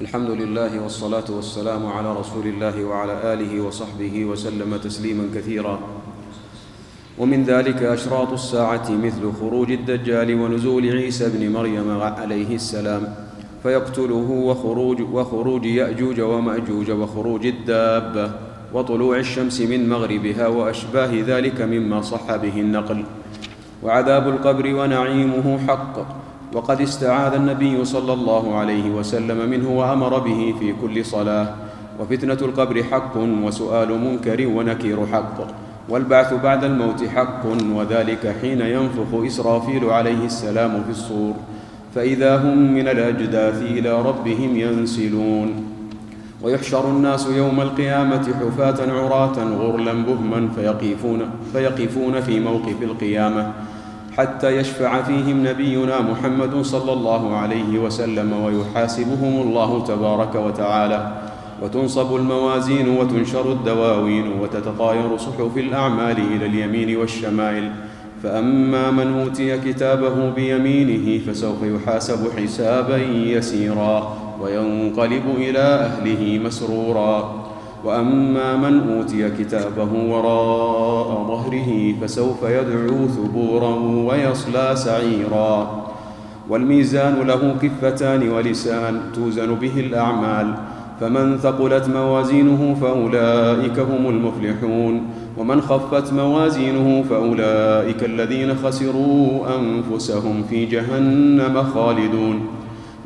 الحمد لله والصلاة والسلام على رسول الله وعلى آله وصحبه وسلم تسليما كثيرا. ومن ذلك أشراط الساعة مثل خروج الدجال ونزول عيسى بن مريم عليه السلام فيقتله وخروج, وخروج يأجوج ومأجوج وخروج الدابة وطلوع الشمس من مغربها وأشباه ذلك مما صح به النقل. وعذاب القبر ونعيمه حق. وقد استعاذ النبي صلى الله عليه وسلم منه وأمر به في كل صلاة. وفتنة القبر حق وسؤال منكر ونكير حق. والبعث بعد الموت حق وذلك حين ينفخ إسرافيل عليه السلام في الصور. فإذا هم من الأجداث إلى ربهم ينسلون. ويحشر الناس يوم القيامة حفاة عراة غرلا بهما فيقفون, فيقفون في موقف القيامة. حتى يشفع فيهم نبينا محمد صلى الله عليه وسلم ويحاسبهم الله تبارك وتعالى وتنصب الموازين وتنشر الدواوين وتتطاير صحف الأعمال إلى اليمين والشمائل. فأما من أوتي كتابه بيمينه فسوف يحاسب حسابا يسيرا وينقلب إلى أهله مسرورا. وأما من أوتي كتابه وراء ظهره فسوف يدعو ثبورا ويصلى سعيرا. والميزان له كفتان ولسان توزن به الأعمال. فمن ثقلت موازينه فأولئك هم المفلحون. ومن خفت موازينه فأولئك الذين خسروا أنفسهم في جهنم خالدون.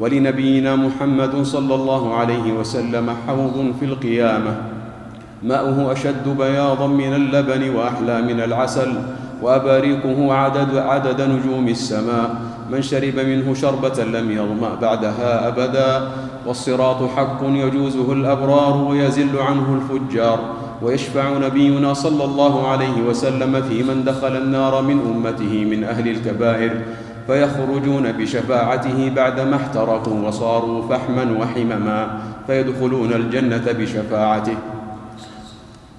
ولنبينا محمد صلى الله عليه وسلم حوض في القيامة. ماؤه أشد بياضا من اللبن وأحلى من العسل وأباريقه عدد عدد نجوم السماء. من شرب منه شربة لم يظمأ بعدها أبدا. والصراط حق يجوزه الأبرار ويزل عنه الفجار. ويشفع نبينا صلى الله عليه وسلم في من دخل النار من أمته من أهل الكبائر. فيخرجون بشفاعته بعدما احترقوا وصاروا فحما وحمما فيدخلون الجنة بشفاعته.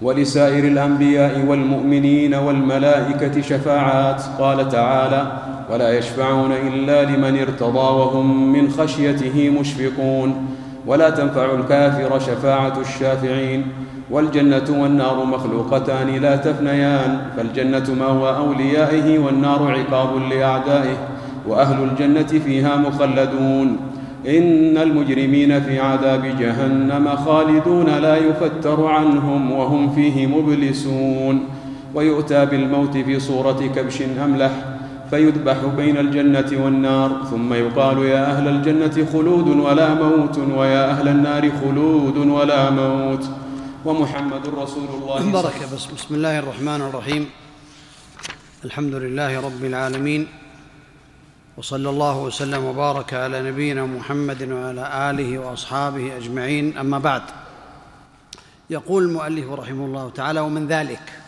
ولسائر الأنبياء والمؤمنين والملائكة شفاعات. قال تعالى ولا يشفعون إلا لمن ارتضى وهم من خشيته مشفقون. ولا تنفع الكافر شفاعة الشافعين. والجنة والنار مخلوقتان لا تفنيان فالجنة ماوى أوليائه والنار عقاب لأعدائه. وأهل الجنة فيها مخلدون. إن المجرمين في عذاب جهنم خالدون لا يفتر عنهم وهم فيه مبلسون. ويؤتى بالموت في صورة كبش أملح فيذبح بين الجنة والنار. ثم يقال يا أهل الجنة خلود ولا موت ويا أهل النار خلود ولا موت. ومحمد رسول الله بركه بسم الله الرحمن الرحيم. الحمد لله رب العالمين. وصلى الله وسلم وبارك على نبينا محمد وعلى آله وأصحابه أجمعين. أما بعد يقول المؤلف رحمه الله تعالى ومن ذلك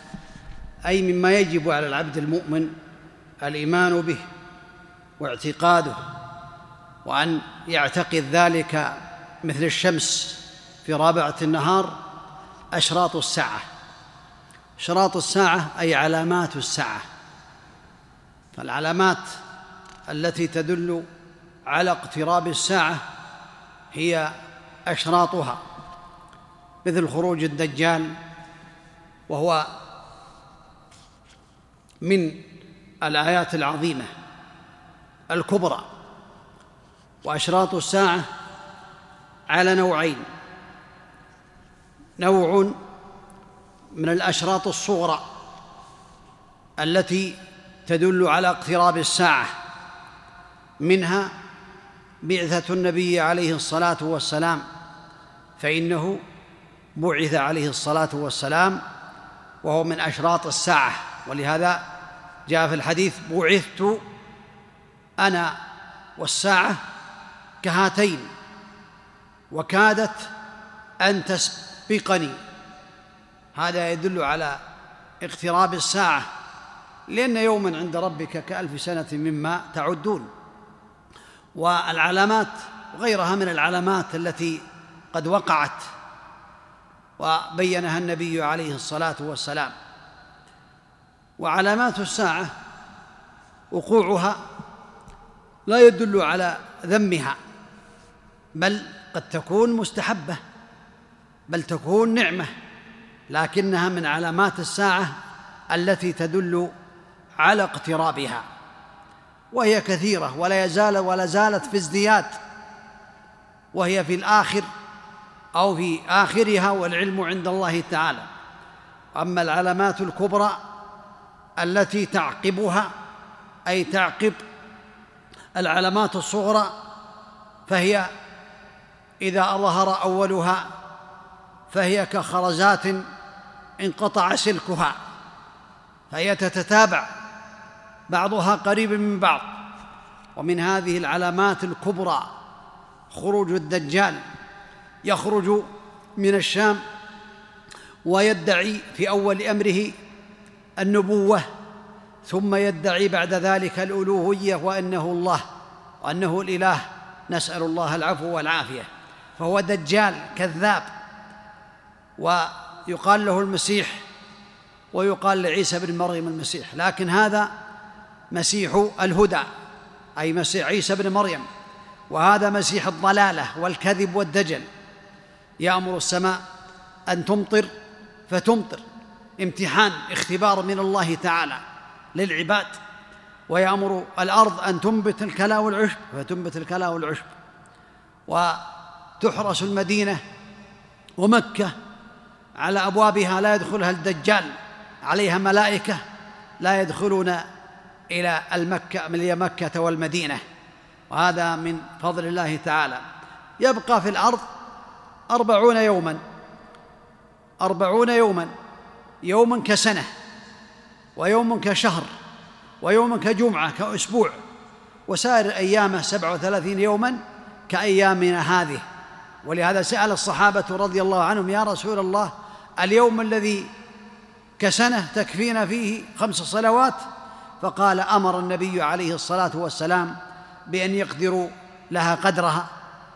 أي مما يجب على العبد المؤمن الإيمان به واعتقاده وأن يعتقد ذلك مثل الشمس في رابعة النهار أشراط الساعة. اشراط الساعة أي علامات الساعة. فالعلامات التي تدل على اقتراب الساعة هي أشراطها مثل خروج الدجال وهو من الآيات العظيمة الكبرى وأشراط الساعة على نوعين نوع من الأشراط الصغرى التي تدل على اقتراب الساعة. منها بعثة النبي عليه الصلاة والسلام فإنه بعث عليه الصلاة والسلام وهو من أشراط الساعة. ولهذا جاء في الحديث بعثت أنا والساعة كهاتين وكادت أن تسبقني. هذا يدل على اقتراب الساعة لأن يوما عند ربك كألف سنة مما تعدون. والعلامات وغيرها من العلامات التي قد وقعت وبينها النبي عليه الصلاة والسلام. وعلامات الساعة وقوعها لا يدل على ذمها بل قد تكون مستحبة بل تكون نعمة لكنها من علامات الساعة التي تدل على اقترابها. وهي كثيرة ولا يزال ولا زالت في ازدياد وهي في الآخر أو في آخرها والعلم عند الله تعالى. أما العلامات الكبرى التي تعقبها أي تعقب العلامات الصغرى فهي إذا ظهر أولها فهي كخرزات انقطع سلكها فهي تتتابع. بعضها قريب من بعض. ومن هذه العلامات الكبرى خروج الدجال يخرج من الشام ويدعي في أول أمره النبوة ثم يدعي بعد ذلك الألوهية وأنه الله وأنه الإله. نسأل الله العفو والعافية. فهو دجال كذاب. ويقال له المسيح ويقال لعيسى بن مريم المسيح. لكن هذا مسيح الهدى أي مسيح عيسى بن مريم. وهذا مسيح الضلالة والكذب والدجل. يأمر السماء أن تمطر فتمطر. امتحان اختبار من الله تعالى للعباد. ويأمر الأرض أن تنبت الكلا والعشب فتنبت الكلا والعشب. وتحرس المدينة ومكة على أبوابها لا يدخلها الدجال. عليها ملائكة لا يدخلون إلى المكة من مكة والمدينة. وهذا من فضل الله تعالى. يبقى في الأرض أربعون يوما. أربعون يوما. يوم كسنة ويوم كشهر ويوم كجمعة كأسبوع. وسائر أيامه سبعة وثلاثين يوما كأيامنا هذه. ولهذا سأل الصحابة رضي الله عنهم يا رسول الله اليوم الذي كسنة تكفينا فيه خمس صلوات فقال أمر النبي عليه الصلاة والسلام بأن يقدروا لها قدرها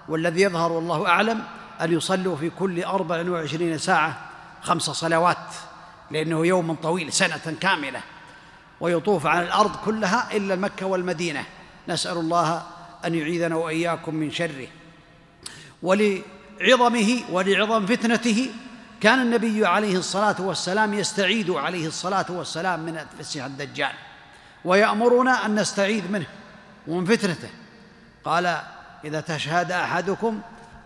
والذي يظهر والله أعلم أن يصلوا في كل أربع وعشرين ساعة خمس صلوات لأنه يوم طويل سنة كاملة ويطوف على الأرض كلها إلا مكة والمدينة. نسأل الله أن يعيذنا وإياكم من شره. ولعظمه ولعظم فتنته كان النبي عليه الصلاة والسلام يستعيد عليه الصلاة والسلام من فسح الدجال. ويأمرنا أن نستعيذ منه ومن فتنته قال إذا تشهد أحدكم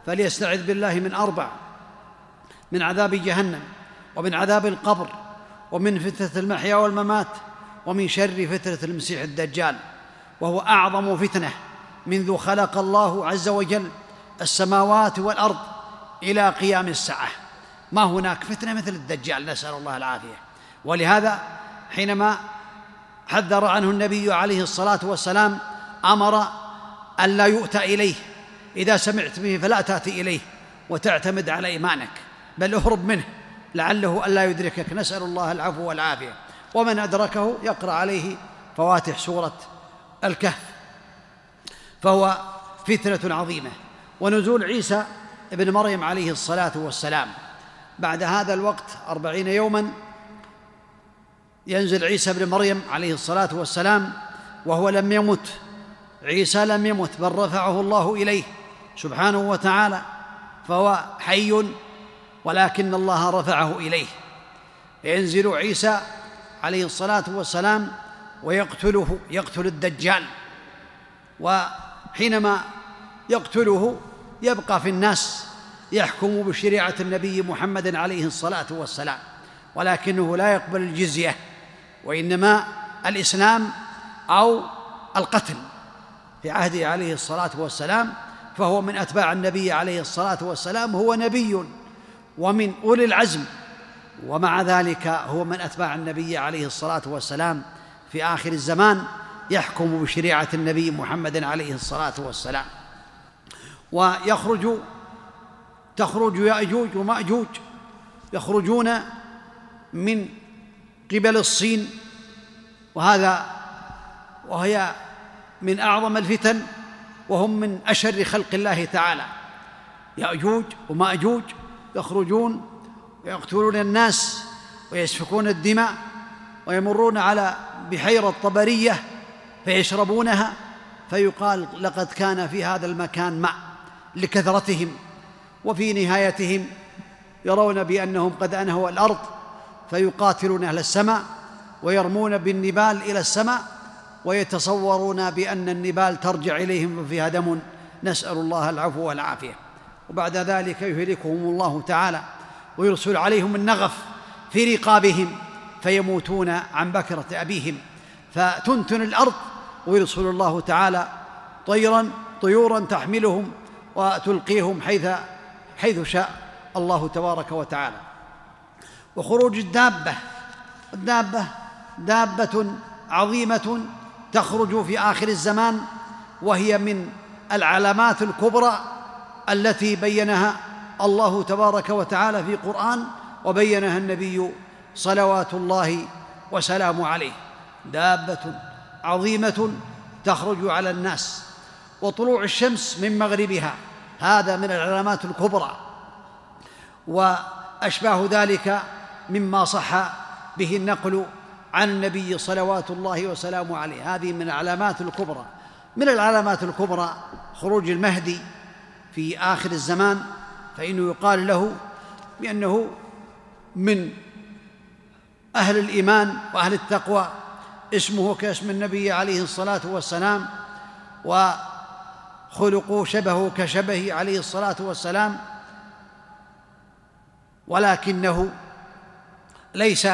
فليستعذ بالله من أربع من عذاب جهنم ومن عذاب القبر ومن فتنة المحيا والممات ومن شر فتنة المسيح الدجال. وهو أعظم فتنة منذ خلق الله عز وجل السماوات والأرض إلى قيام الساعة. ما هناك فتنة مثل الدجال نسأل الله العافية. ولهذا حينما حذر عنه النبي عليه الصلاة والسلام أمر أن لا يؤتى إليه. إذا سمعت به فلا تاتي إليه وتعتمد على إيمانك بل اهرب منه لعله الا يدركك. نسأل الله العفو والعافية. ومن أدركه يقرأ عليه فواتح سورة الكهف فهو فتنة عظيمة. ونزول عيسى ابن مريم عليه الصلاة والسلام. بعد هذا الوقت أربعين يوما ينزل عيسى ابن مريم عليه الصلاة والسلام وهو لم يمت. عيسى لم يمت بل رفعه الله إليه سبحانه وتعالى فهو حي ولكن الله رفعه إليه. ينزل عيسى عليه الصلاة والسلام ويقتله يقتل الدجال وحينما يقتله يبقى في الناس يحكم بشريعة النبي محمد عليه الصلاة والسلام ولكنه لا يقبل الجزية. وإنما الإسلام أو القتل في عهده عليه الصلاة والسلام فهو من أتباع النبي عليه الصلاة والسلام هو نبي ومن أولي العزم. ومع ذلك هو من أتباع النبي عليه الصلاة والسلام في آخر الزمان يحكم بشريعة النبي محمد عليه الصلاة والسلام. ويخرج تخرج يأجوج ومأجوج يخرجون من قبل الصين وهذا وهي من أعظم الفتن وهم من أشر خلق الله تعالى. يأجوج ومأجوج يخرجون ويقتلون الناس ويسفكون الدماء ويمرون على بحيرة طبرية فيشربونها فيقال لقد كان في هذا المكان ماء لكثرتهم وفي نهايتهم يرون بأنهم قد أنهوا الأرض فيقاتلون أهل السماء ويرمون بالنبال إلى السماء ويتصورون بأن النبال ترجع إليهم وفيها دم. نسأل الله العفو والعافية. وبعد ذلك يهلكهم الله تعالى ويرسل عليهم النغف في رقابهم فيموتون عن بكرة أبيهم. فتنتن الأرض ويرسل الله تعالى طيرا طيورا تحملهم وتلقيهم حيث حيث شاء الله تبارك وتعالى. وخروج الدابة. الدابة دابة عظيمة تخرج في آخر الزمان وهي من العلامات الكبرى التي بينها الله تبارك وتعالى في قران وبينها النبي صلوات الله وسلامه عليه. دابة عظيمة تخرج على الناس وطلوع الشمس من مغربها هذا من العلامات الكبرى. وأشباه ذلك مما صح به النقل عن النبي صلوات الله وسلامه عليه. هذه من العلامات الكبرى. من العلامات الكبرى خروج المهدي في آخر الزمان فإنه يقال له بأنه من أهل الإيمان وأهل التقوى اسمه كاسم النبي عليه الصلاة والسلام وخلقه شبهه كشبهه عليه الصلاة والسلام ولكنه ليس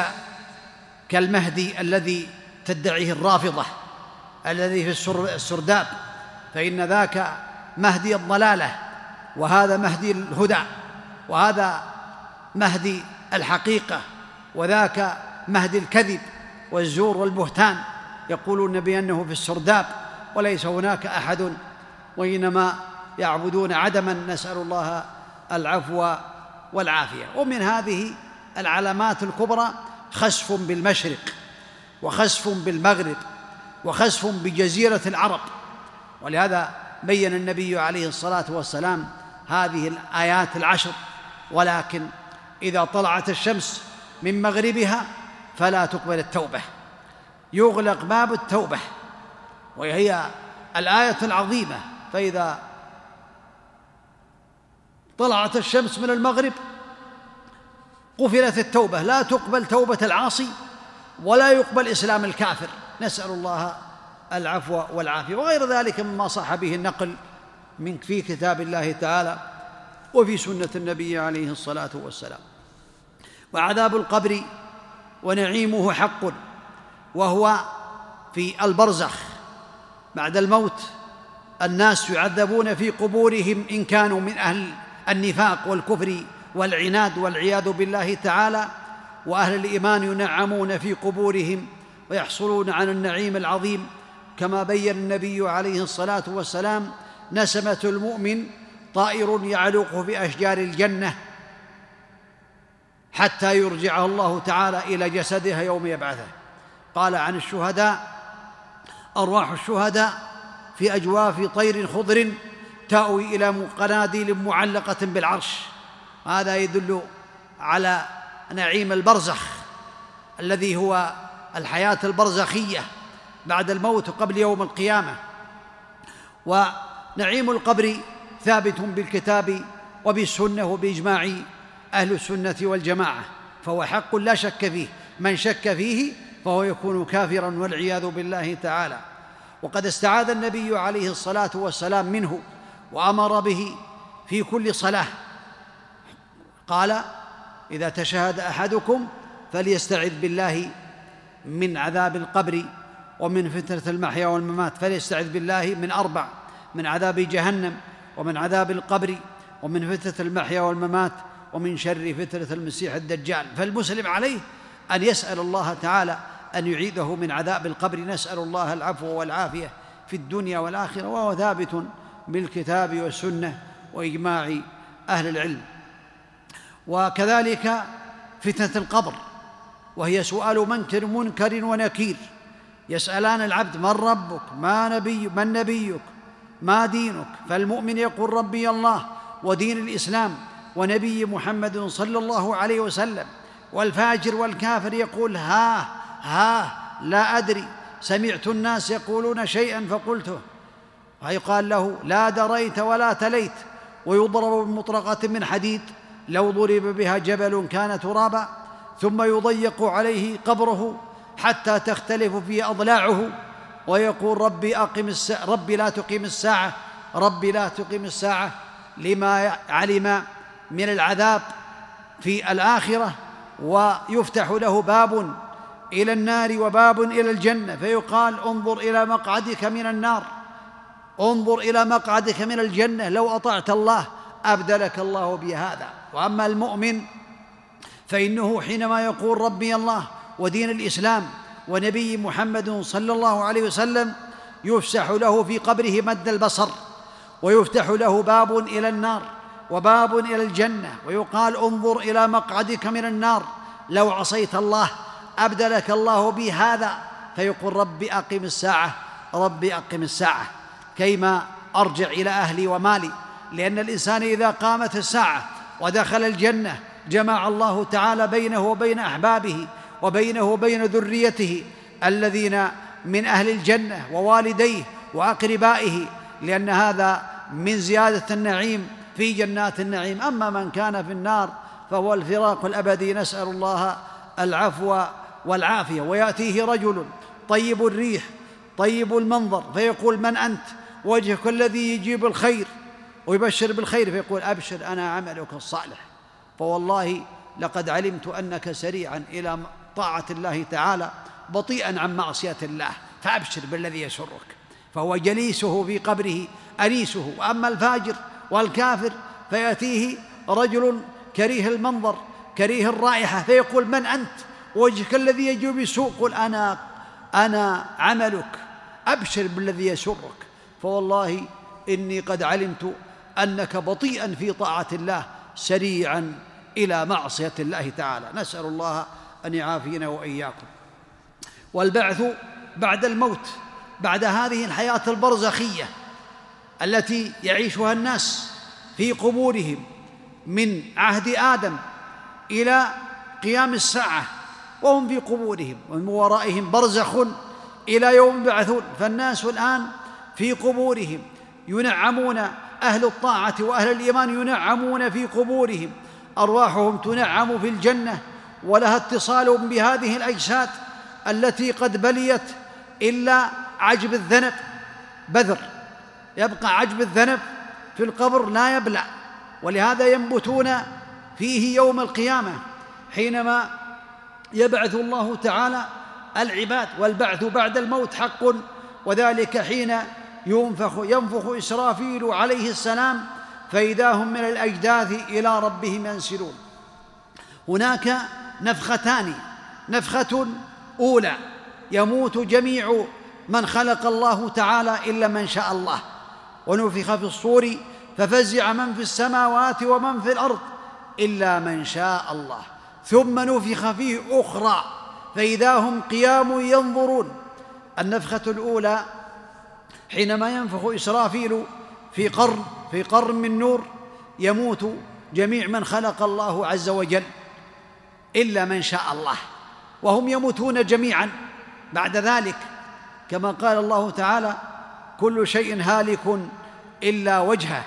كالمهدي الذي تدعيه الرافضة الذي في السرداب. فإن ذاك مهدي الضلالة وهذا مهدي الهدى وهذا مهدي الحقيقة وذاك مهدي الكذب والزور والبهتان. يقولون بأنه في السرداب وليس هناك أحد وإنما يعبدون عدما نسأل الله العفو والعافية. ومن هذه العلامات الكبرى خسف بالمشرق وخسف بالمغرب وخسف بجزيرة العرب. ولهذا بين النبي عليه الصلاة والسلام هذه الآيات العشر ولكن إذا طلعت الشمس من مغربها فلا تقبل التوبة. يغلق باب التوبة وهي الآية العظيمة. فإذا طلعت الشمس من المغرب قفلت التوبة. لا تقبل توبة العاصي ولا يقبل إسلام الكافر. نسأل الله العفو والعافية. وغير ذلك مما صح به النقل من في كتاب الله تعالى وفي سنة النبي عليه الصلاة والسلام. وعذاب القبر ونعيمه حق وهو في البرزخ. بعد الموت الناس يعذبون في قبورهم إن كانوا من أهل النفاق والكفر. والعناد والعياذ بالله تعالى وأهل الإيمان ينعمون في قبورهم ويحصلون على النعيم العظيم كما بين النبي عليه الصلاة والسلام نسمة المؤمن طائر يعلق في أشجار الجنة حتى يرجعه الله تعالى إلى جسدها يوم يبعثه. قال عن الشهداء أرواح الشهداء في أجواف طير خضر تأوي إلى قناديل معلقة بالعرش. هذا يدل على نعيم البرزخ الذي هو الحياة البرزخية بعد الموت قبل يوم القيامة. ونعيم القبر ثابت بالكتاب وبالسنة وبإجماع أهل السنة والجماعة فهو حق لا شك فيه. من شك فيه فهو يكون كافرا والعياذ بالله تعالى. وقد استعاذ النبي عليه الصلاة والسلام منه وأمر به في كل صلاة. قال إذا تشهد أحدكم فليستعذ بالله من عذاب القبر ومن فتنة المحيا والممات فليستعذ بالله من أربع من عذاب جهنم ومن عذاب القبر ومن فتنة المحيا والممات ومن شر فتنة المسيح الدجال. فالمسلم عليه أن يسأل الله تعالى أن يعيده من عذاب القبر. نسأل الله العفو والعافية في الدنيا والآخرة وهو ثابت بالكتاب والسنة وإجماع أهل العلم. وكذلك فتنة القبر وهي سؤال منكر منكر ونكير. يسألان العبد من ربك ما نبي من نبيك ما دينك؟ فالمؤمن يقول ربي الله ودين الإسلام ونبي محمد صلى الله عليه وسلم. والفاجر والكافر يقول ها ها لا أدري. سمعت الناس يقولون شيئا فقلته. فيقال له لا دريت ولا تليت ويضرب بمطرقة من حديد. لو ضرب بها جبل كان ترابا ثم يضيق عليه قبره حتى تختلف فيه أضلاعه ويقول ربي أقم الساعة ربي لا تقيم الساعة ربي لا تقيم الساعة لما علم من العذاب في الآخرة ويفتح له باب إلى النار وباب إلى الجنة فيقال انظر إلى مقعدك من النار انظر إلى مقعدك من الجنة لو أطعت الله أبدلك الله بهذا وأما المؤمن فإنه حينما يقول ربي الله ودين الإسلام ونبي محمد صلى الله عليه وسلم يفسح له في قبره مد البصر ويفتح له باب إلى النار وباب إلى الجنة ويقال انظر إلى مقعدك من النار. لو عصيت الله أبدلك الله بهذا فيقول رب أقم الساعة رب أقم الساعة كيما أرجع إلى أهلي ومالي. لأن الإنسان إذا قامت الساعة ودخل الجنة جمع الله تعالى بينه وبين أحبابه وبينه وبين ذريته الذين من أهل الجنة ووالديه وأقربائه لأن هذا من زيادة النعيم في جنات النعيم. أما من كان في النار فهو الفراق الأبدي نسأل الله العفو والعافية. ويأتيه رجل طيب الريح طيب المنظر فيقول من أنت؟ وجهك الذي يجيب الخير. ويبشر بالخير فيقول أبشر أنا عملك الصالح. فوالله لقد علمت أنك سريعا إلى طاعة الله تعالى بطيئا عن معصية الله. فأبشر بالذي يسرك. فهو جليسه في قبره أنيسه وأما الفاجر والكافر فيأتيه رجل كريه المنظر كريه الرائحة فيقول من أنت؟ وجهك الذي يجوب بالسوء قل أنا أنا عملك. أبشر بالذي يسرك. فوالله إني قد علمت أنك بطيئا في طاعة الله سريعا إلى معصية الله تعالى. نسأل الله أن يعافينا وإياكم. والبعث بعد الموت بعد هذه الحياة البرزخية التي يعيشها الناس في قبورهم من عهد آدم إلى قيام الساعة وهم في قبورهم ومن ورائهم برزخ إلى يوم يبعثون. فالناس الآن في قبورهم ينعمون أهل الطاعة وأهل الإيمان ينعمون في قبورهم أرواحهم تنعم في الجنة ولها اتصال بهذه الأجساد التي قد بليت إلا عجب الذنب بذر. يبقى عجب الذنب في القبر لا يبلع ولهذا ينبتون فيه يوم القيامة حينما يبعث الله تعالى العباد والبعث بعد الموت حق وذلك حين ينفخ ينفخ إسرافيل عليه السلام فإذا هم من الأجداث إلى ربهم ينسلون. هناك نفختان نفخة أولى يموت جميع من خلق الله تعالى إلا من شاء الله. ونفخ في الصور ففزع من في السماوات ومن في الأرض إلا من شاء الله. ثم نفخ فيه أخرى فإذا هم قيام ينظرون. النفخة الأولى حينما ينفخ إسرافيل في قرن في قرن من نور يموت جميع من خلق الله عز وجل إلا من شاء الله وهم يموتون جميعا. بعد ذلك كما قال الله تعالى كل شيء هالك إلا وجهه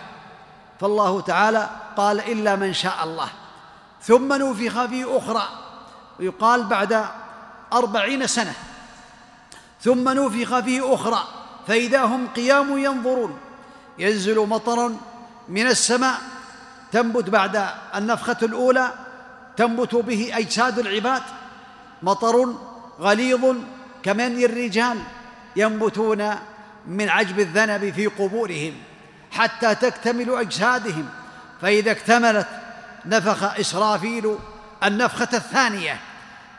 فالله تعالى قال إلا من شاء الله ثم نفخ في أخرى ويقال بعد أربعين سنة. ثم نفخ في أخرى فإذا هم قيام ينظرون ينزل مطر من السماء تنبت بعد النفخة الأولى تنبت به أجساد العباد مطر غليظ كمن الرجال ينبتون من عجب الذنب في قبورهم حتى تكتمل أجسادهم. فإذا اكتملت نفخ إسرافيل النفخة الثانية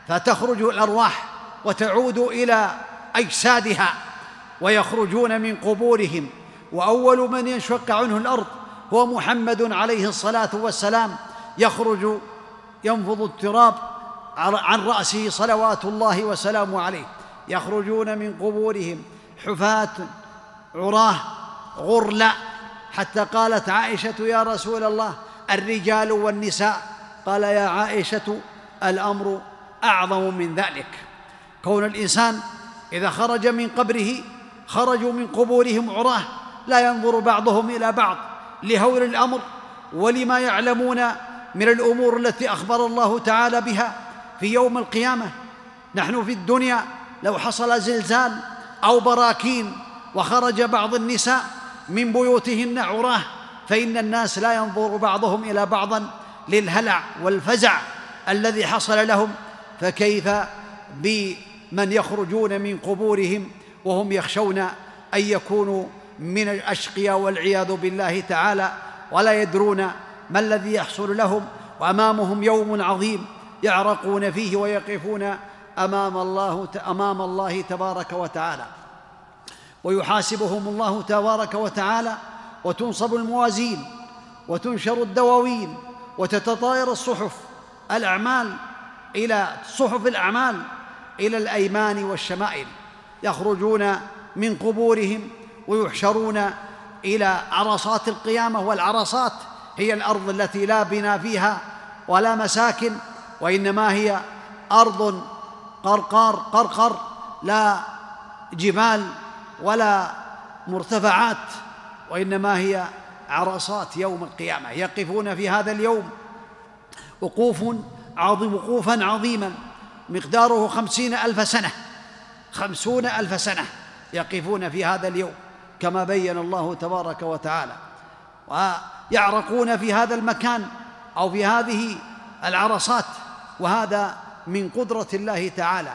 فتخرج الأرواح وتعود إلى أجسادها. ويخرجون من قبورهم. وأول من ينشق عنه الأرض هو محمد عليه الصلاة والسلام. يخرج ينفض التراب عن رأسه صلوات الله وسلامه عليه. يخرجون من قبورهم حفاة عراة غرلا حتى قالت عائشة يا رسول الله الرجال والنساء. قال يا عائشة الأمر أعظم من ذلك. كون الإنسان إذا خرج من قبره خرجوا من قبورهم عراة لا ينظر بعضهم إلى بعض لهول الأمر ولما يعلمون من الأمور التي أخبر الله تعالى بها في يوم القيامة. نحن في الدنيا لو حصل زلزال أو براكين وخرج بعض النساء من بيوتهن عراة فإن الناس لا ينظر بعضهم إلى بعض للهلع والفزع الذي حصل لهم فكيف بمن يخرجون من قبورهم وهم يخشون أن يكونوا من الأشقياء والعياذ بالله تعالى ولا يدرون ما الذي يحصل لهم وأمامهم يوم عظيم يعرقون فيه ويقفون أمام الله أمام الله تبارك وتعالى. ويحاسبهم الله تبارك وتعالى وتنصب الموازين وتنشر الدواوين وتتطاير الصحف الأعمال إلى صحف الأعمال إلى الأيمان والشمائل. يخرجون من قبورهم ويحشرون إلى عرصات القيامة والعرصات هي الأرض التي لا بنا فيها ولا مساكن وإنما هي أرض قرقار قرقر لا جبال ولا مرتفعات وإنما هي عرصات يوم القيامة. يقفون في هذا اليوم وقوف عظيم وقوفا عظيما مقداره خمسين ألف سنة. خمسون ألف سنة يقفون في هذا اليوم كما بين الله تبارك وتعالى. ويعرقون في هذا المكان أو في هذه العرصات. وهذا من قدرة الله تعالى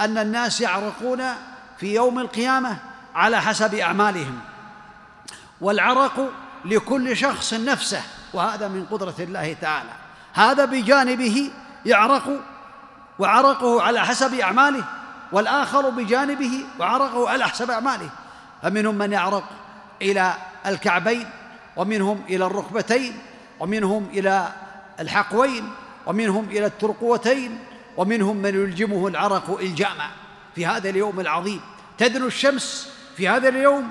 أن الناس يعرقون في يوم القيامة على حسب أعمالهم. والعرق لكل شخص نفسه وهذا من قدرة الله تعالى. هذا بجانبه يعرق وعرقه على حسب أعماله والآخر بجانبه وعرقه على حسب أعماله. فمنهم من يعرق إلى الكعبين ومنهم إلى الركبتين ومنهم إلى الحقوين ومنهم إلى الترقوتين ومنهم من يلجمه العرق إلجاما. في هذا اليوم العظيم تدنو الشمس في هذا اليوم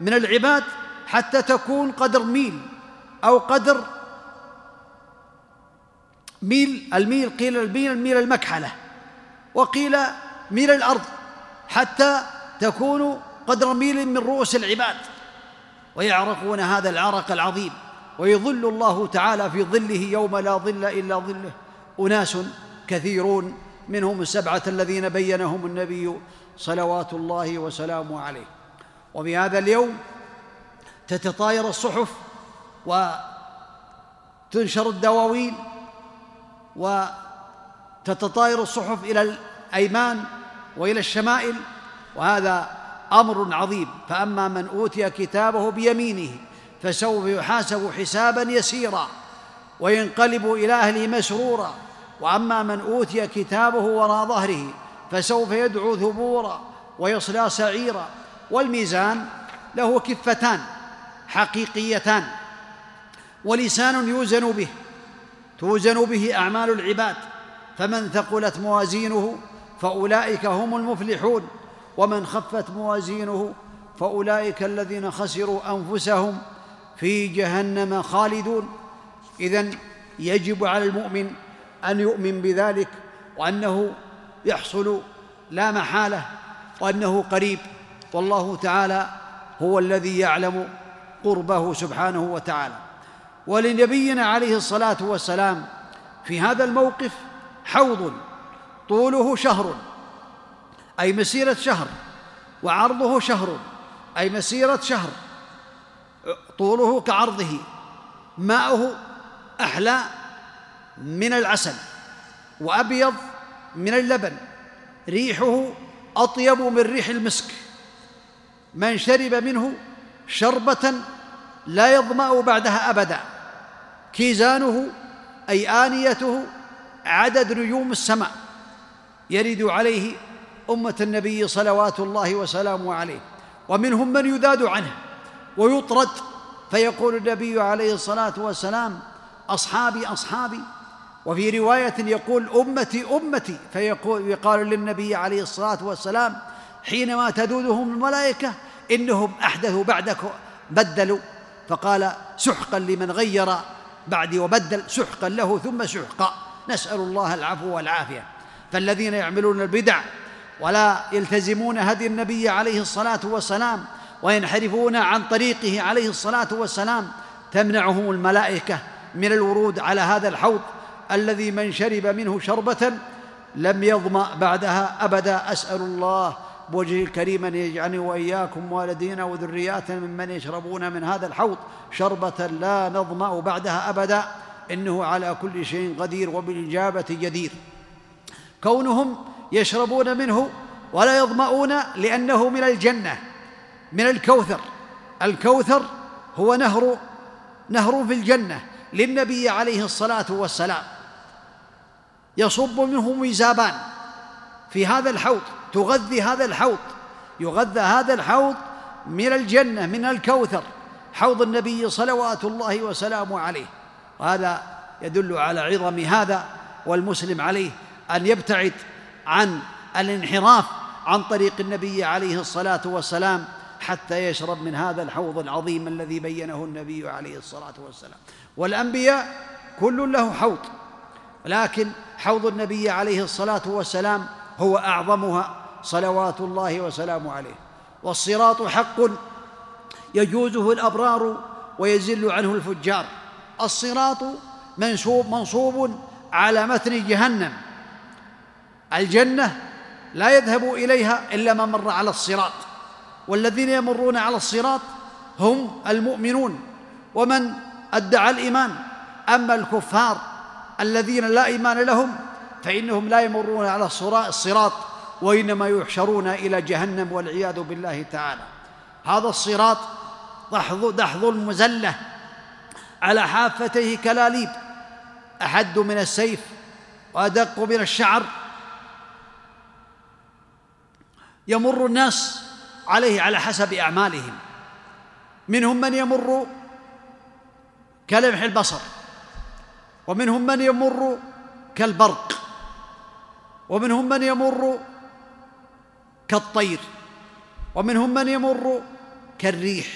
من العباد حتى تكون قدر ميل أو قدر ميل الميل قيل الميل الميل المكحلة. وقيل ميل الأرض حتى تكون قدر ميل من رؤوس العباد ويعرقون هذا العرق العظيم ويظل الله تعالى في ظله يوم لا ظل إلا ظله. أناس كثيرون منهم السبعة الذين بينهم النبي صلوات الله وسلامه عليه. وبهذا اليوم تتطاير الصحف وتنشر الدواوين وتتطاير الصحف إلى الأيمان وإلى الشمائل وهذا أمر عظيم. فأما من أوتي كتابه بيمينه فسوف يحاسب حسابا يسيرا وينقلب إلى أهله مسرورا. وأما من أوتي كتابه وراء ظهره فسوف يدعو ثبورا ويصلى سعيرا. والميزان له كفتان حقيقيتان ولسان يوزن به توزن به أعمال العباد. فمن ثقلت موازينه فأولئك هم المفلحون. ومن خفت موازينه فأولئك الذين خسروا أنفسهم في جهنم خالدون. إذن يجب على المؤمن أن يؤمن بذلك وأنه يحصل لا محالة وأنه قريب. والله تعالى هو الذي يعلم قربه سبحانه وتعالى. ولنبينا عليه الصلاة والسلام في هذا الموقف حوض. طوله شهر أي مسيرة شهر وعرضه شهر أي مسيرة شهر طوله كعرضه ماؤه أحلى من العسل وأبيض من اللبن ريحه أطيب من ريح المسك من شرب منه شربة لا يظمأ بعدها أبدا كيزانه أي آنيته عدد نجوم السماء. يرد عليه أمة النبي صلوات الله وسلامه عليه ومنهم من يذاد عنه ويطرد فيقول النبي عليه الصلاة والسلام أصحابي أصحابي. وفي رواية يقول أمتي أمتي. فيقول يقال للنبي عليه الصلاة والسلام حينما تذودهم الملائكة إنهم أحدثوا بعدك بدلوا. فقال سحقا لمن غير بعدي وبدل سحقا له ثم سحقا. نسأل الله العفو والعافية. فالذين يعملون البدع ولا يلتزمون هدي النبي عليه الصلاة والسلام وينحرفون عن طريقه عليه الصلاة والسلام تمنعهم الملائكة من الورود على هذا الحوض الذي من شرب منه شربة لم يظمأ بعدها أبدا. أسأل الله بوجهه الكريم أن يجعلني وإياكم والدينا وذرياتنا ممن يشربون من هذا الحوض شربة لا نظمأ بعدها أبدا. إنه على كل شيء قدير وبالإجابة جدير. كونهم يشربون منه ولا يظمؤون لأنه من الجنة من الكوثر. الكوثر هو نهر نهر في الجنة للنبي عليه الصلاة والسلام. يصب منه ميزابان في هذا الحوض تغذي هذا الحوض يغذى هذا الحوض من الجنة من الكوثر حوض النبي صلوات الله وسلامه عليه. وهذا يدل على عظم هذا والمسلم عليه. أن يبتعد عن الانحراف عن طريق النبي عليه الصلاة والسلام حتى يشرب من هذا الحوض العظيم الذي بينه النبي عليه الصلاة والسلام. والأنبياء كل له حوض لكن حوض النبي عليه الصلاة والسلام هو أعظمها صلوات الله وسلامه عليه. والصراط حق يجوزه الأبرار ويزل عنه الفجار. الصراط منصوب منصوب على متن جهنم. الجنة لا يذهب إليها إلا من مر على الصراط والذين يمرون على الصراط هم المؤمنون. ومن أدعى الإيمان أما الكفار الذين لا إيمان لهم فإنهم لا يمرون على الصراط وإنما يحشرون إلى جهنم والعياذ بالله تعالى. هذا الصراط دحض دحض المزلة على حافتيه كلاليب أحد من السيف وأدق من الشعر. يمر الناس عليه على حسب أعمالهم. منهم من يمر كلمح البصر ومنهم من يمر كالبرق ومنهم من يمر كالطير ومنهم من يمر كالريح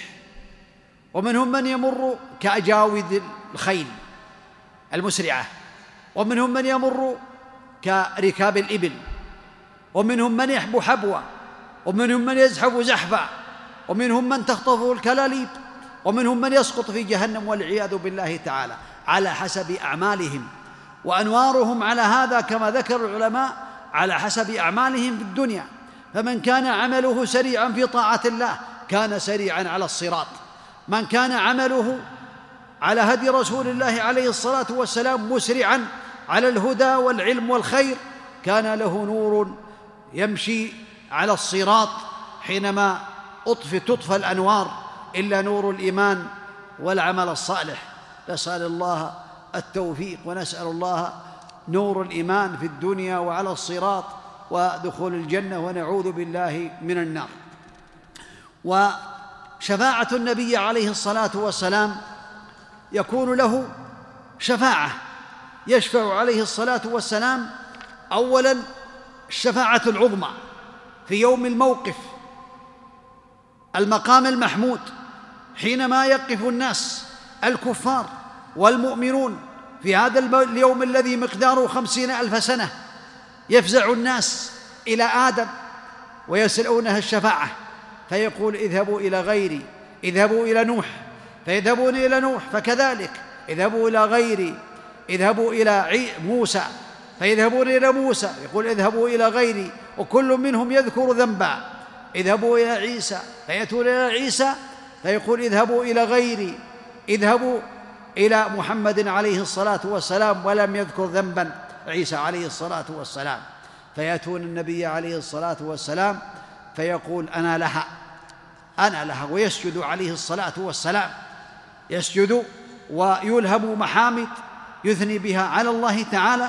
ومنهم من يمر كأجاود الخيل المسرعة ومنهم من يمر كركاب الإبل ومنهم من يحبو حبوا ومنهم من يزحف زحفا ومنهم من تخطفه الكلاليب ومنهم من يسقط في جهنم والعياذ بالله تعالى على حسب أعمالهم. وأنوارهم على هذا كما ذكر العلماء على حسب أعمالهم في الدنيا. فمن كان عمله سريعا في طاعة الله كان سريعا على الصراط. من كان عمله على هدي رسول الله عليه الصلاة والسلام مسرعا على الهدى والعلم والخير كان له نور يمشي على الصراط حينما أطفي تطفى الأنوار إلا نور الإيمان والعمل الصالح. نسأل الله التوفيق ونسأل الله نور الإيمان في الدنيا وعلى الصراط ودخول الجنة ونعوذ بالله من النار. وشفاعة النبي عليه الصلاة والسلام يكون له شفاعة. يشفع عليه الصلاة والسلام أولا الشفاعة العظمى. في يوم الموقف. المقام المحمود حينما يقف الناس الكفار والمؤمنون في هذا اليوم الذي مقداره خمسين ألف سنة يفزع الناس إلى آدم ويسألونه الشفاعة. فيقول اذهبوا إلى غيري اذهبوا إلى نوح فيذهبون إلى نوح فكذلك اذهبوا إلى غيري اذهبوا إلى موسى فيذهبون إلى موسى يقول اذهبوا إلى غيري وكل منهم يذكر ذنبا. اذهبوا إلى عيسى. فيأتون إلى عيسى فيقول اذهبوا إلى غيري. اذهبوا إلى محمد عليه الصلاة والسلام ولم يذكر ذنبا. عيسى عليه الصلاة والسلام. فيأتون النبي عليه الصلاة والسلام فيقول أنا لها. أنا لها. ويسجد عليه الصلاة والسلام. يسجد ويلهم محامد. يثني بها على الله تعالى.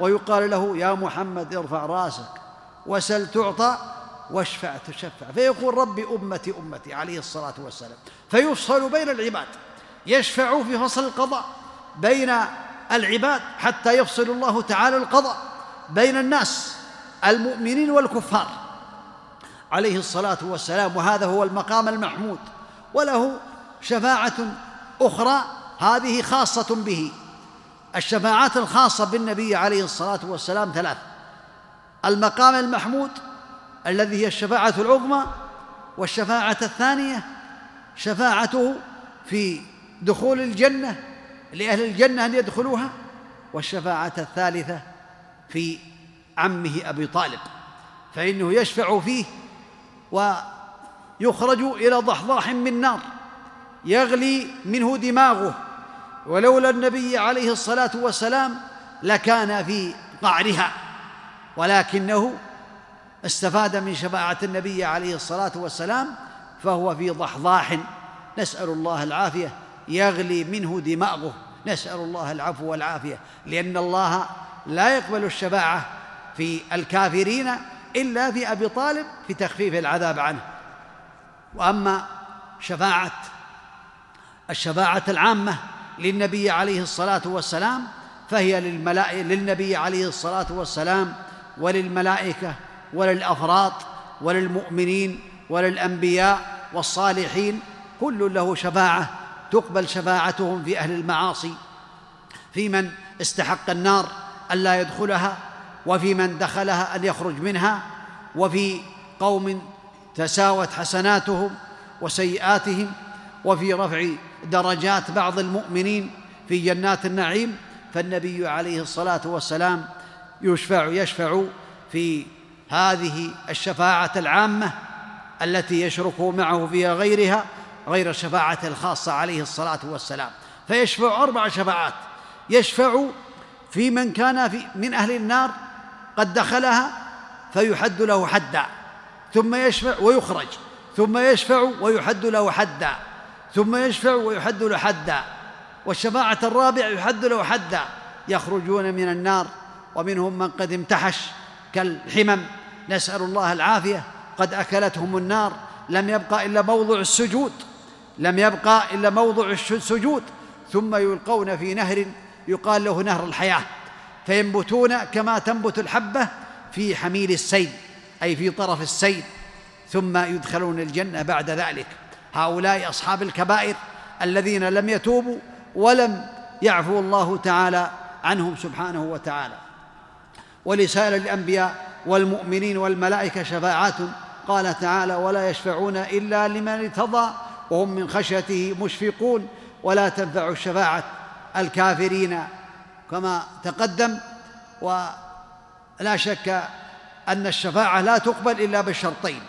ويقال له يا محمد ارفع رأسك. وسل تعطى واشفع تشفع. فيقول ربي أمتي أمتي عليه الصلاة والسلام. فيفصل بين العباد يشفع في فصل القضاء بين العباد حتى يفصل الله تعالى القضاء بين الناس المؤمنين والكفار. عليه الصلاة والسلام. وهذا هو المقام المحمود. وله شفاعة أخرى هذه خاصة به الشفاعات الخاصة بالنبي عليه الصلاة والسلام ثلاث. المقام المحمود الذي هي الشفاعة العظمى والشفاعة الثانية شفاعته في دخول الجنة لأهل الجنة أن يدخلوها والشفاعة الثالثة في عمه أبي طالب فإنه يشفع فيه ويخرج إلى ضحضاح من نار يغلي منه دماغه. ولولا النبي عليه الصلاة والسلام لكان في قعرها. ولكنه استفاد من شفاعة النبي عليه الصلاة والسلام فهو في ضحضاح. نسأل الله العافية يغلي منه دماغه. نسأل الله العفو والعافية لأن الله لا يقبل الشفاعة في الكافرين إلا في أبي طالب في تخفيف العذاب عنه. وأما شفاعة الشفاعة العامة للنبي عليه الصلاة والسلام فهي للملائكة للنبي عليه الصلاة والسلام وللملائكة وللأفراط وللمؤمنين وللأنبياء والصالحين كل له شفاعة تقبل شفاعتهم في أهل المعاصي. في من استحق النار ألا يدخلها وفي من دخلها أن يخرج منها وفي قوم تساوت حسناتهم وسيئاتهم وفي رفع درجات بعض المؤمنين في جنات النعيم. فالنبي عليه الصلاة والسلام يشفع يشفع في هذه الشفاعة العامة التي يشرك معه فيها غيرها غير الشفاعة الخاصة عليه الصلاة والسلام. فيشفع أربع شفاعات. يشفع في من كان في من أهل النار قد دخلها فيحد له حدا. ثم يشفع ويخرج. ثم يشفع ويحد له حدا. ثم يشفع ويحد له حدا. والشفاعة الرابعة يحد له حدا. يخرجون من النار ومنهم من قد امتحش كالحمم. نسأل الله العافية. قد أكلتهم النار. لم يبقى إلا موضع السجود. لم يبقى إلا موضع السجود. ثم يلقون في نهر يقال له نهر الحياة. فينبتون كما تنبت الحبة في حميل السيل أي في طرف السيل. ثم يدخلون الجنة بعد ذلك. هؤلاء أصحاب الكبائر الذين لم يتوبوا ولم يعفو الله تعالى عنهم سبحانه وتعالى. ولسائر الأنبياء والمؤمنين والملائكة شفاعات. قال تعالى ولا يشفعون إلا لمن ارتضى وهم من خشيته مشفقون. ولا تنفع الشفاعة الكافرين. كما تقدم ولا شك أن الشفاعة لا تقبل إلا بالشرطين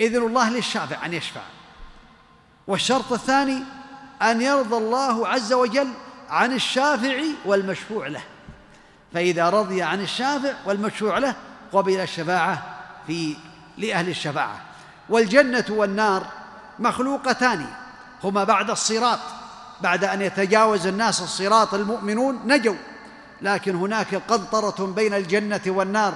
إذن الله للشافع أن يشفع. والشرط الثاني أن يرضى الله عز وجل عن الشافع والمشفوع له. فإذا رضي عن الشافع والمشفوع له قبل الشفاعة في لأهل الشفاعة. والجنة والنار مخلوقتان هما بعد الصراط بعد أن يتجاوز الناس الصراط المؤمنون نجوا. لكن هناك قنطرة بين الجنة والنار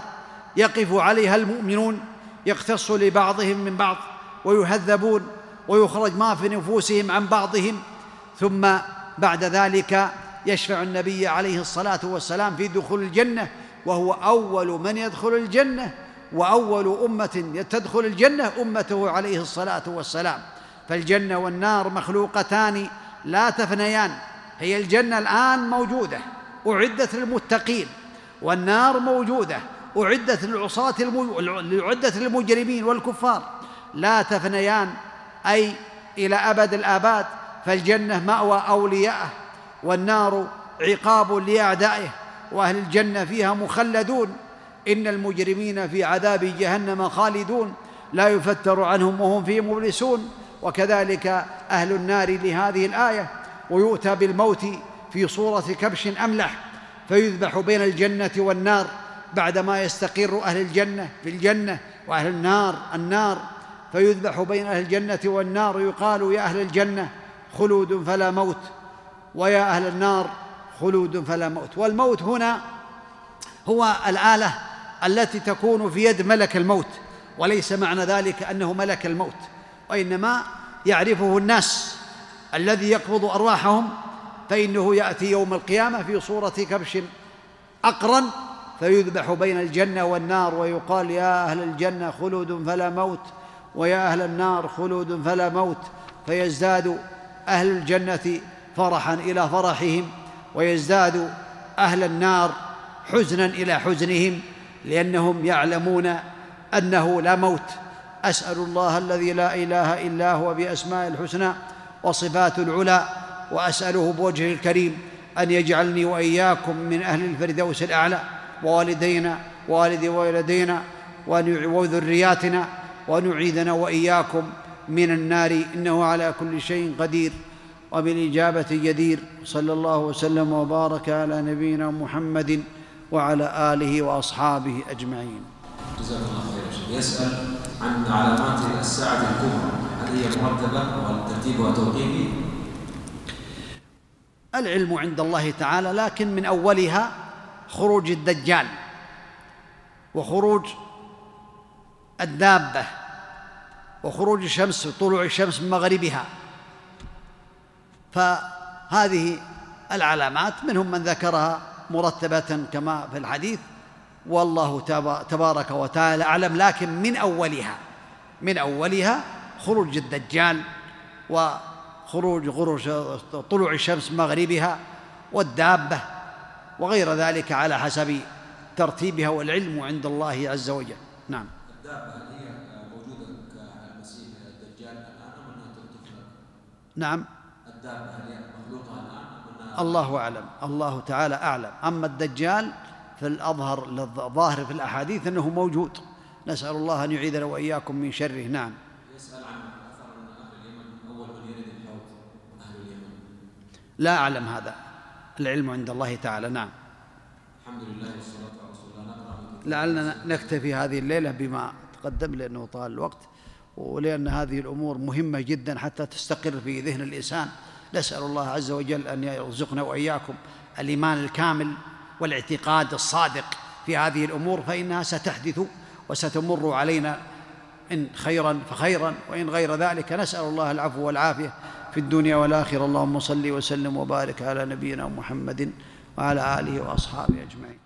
يقف عليها المؤمنون يقتص لبعضهم من بعض ويهذبون ويخرج ما في نفوسهم عن بعضهم. ثم بعد ذلك يشفع النبي عليه الصلاة والسلام في دخول الجنة وهو أول من يدخل الجنة وأول أمة تدخل الجنة أمته عليه الصلاة والسلام. فالجنة والنار مخلوقتان لا تفنيان هي الجنة الآن موجودة أعدت للمتقين والنار موجودة أعدت للعصاة أعدت للمجرمين والكفار. لا تفنيان أي إلى أبد الآباد فالجنة مأوى اوليائه والنار عقاب لأعدائه وأهل الجنة فيها مخلدون. إن المجرمين في عذاب جهنم خالدون لا يفتر عنهم وهم فيه مبلسون. وكذلك أهل النار لهذه الآية ويؤتى بالموت في صورة كبش املح فيذبح بين الجنة والنار بعدما يستقر أهل الجنة في الجنة وأهل النار النار. فيذبح بين أهل الجنة والنار يقال يا أهل الجنة خلود فلا موت. ويا أهل النار خلود فلا موت. والموت هنا هو الآلة التي تكون في يد ملك الموت وليس معنى ذلك أنه ملك الموت وإنما يعرفه الناس الذي يقبض أرواحهم فإنه يأتي يوم القيامة في صورة كبش أقرن فيذبح بين الجنة والنار ويقال يا أهل الجنة خلود فلا موت ويا أهل النار خلود فلا موت فيزداد أهل الجنة فرحا إلى فرحهم ويزداد أهل النار حزنا إلى حزنهم لأنهم يعلمون أنه لا موت. أسأل الله الذي لا إله إلا هو بأسماء الحسنى وصفات العلى وأسأله بوجهه الكريم أن يجعلني وإياكم من أهل الفردوس الأعلى ووالدينا ووالدي وولدينا وذرياتنا وان يعيذنا وإياكم من النار إنه على كل شيء قدير. وبالإجابة جدير صلى الله وسلم وبارك على نبينا محمد وعلى آله وأصحابه أجمعين. جزاك الله خير يسأل عن علامات الساعة الكبرى. هل هي مرتبة وترتيبها توقيفي العلم عند الله تعالى لكن من أولها خروج الدجال وخروج الدابة وخروج الشمس طلوع الشمس من مغربها. فهذه العلامات منهم من ذكرها مرتبة كما في الحديث والله تبارك وتعالى أعلم لكن من أولها من أولها خروج الدجال وخروج خروج طلوع الشمس مغربها والدابة وغير ذلك على حسب ترتيبها والعلم عند الله عز وجل. نعم. الدابة هي موجودة كالمسيح الدجال الآن أم أنها نعم. الله أعلم الله تعالى أعلم. أما الدجال فالأظهر الظاهر في الأحاديث أنه موجود. نسأل الله أن يعيذنا وإياكم من شره. نعم. يسأل عن أثر أهل اليمن. أول من يرد الحوض أهل اليمن. لا أعلم هذا. العلم عند الله تعالى. نعم. الحمد لله والصلاة على رسول الله. لعلنا نكتفي هذه الليلة بما تقدم لأنه طال الوقت ولأن هذه الأمور مهمة جدا حتى تستقر في ذهن الإنسان. نسأل الله عز وجل أن يرزقنا وإياكم الإيمان الكامل والاعتقاد الصادق في هذه الأمور فإنها ستحدث وستمر علينا إن خيرا فخيرا وإن غير ذلك نسأل الله العفو والعافية في الدنيا والآخرة. اللهم صل وسلم وبارك على نبينا محمد وعلى آله وأصحابه أجمعين.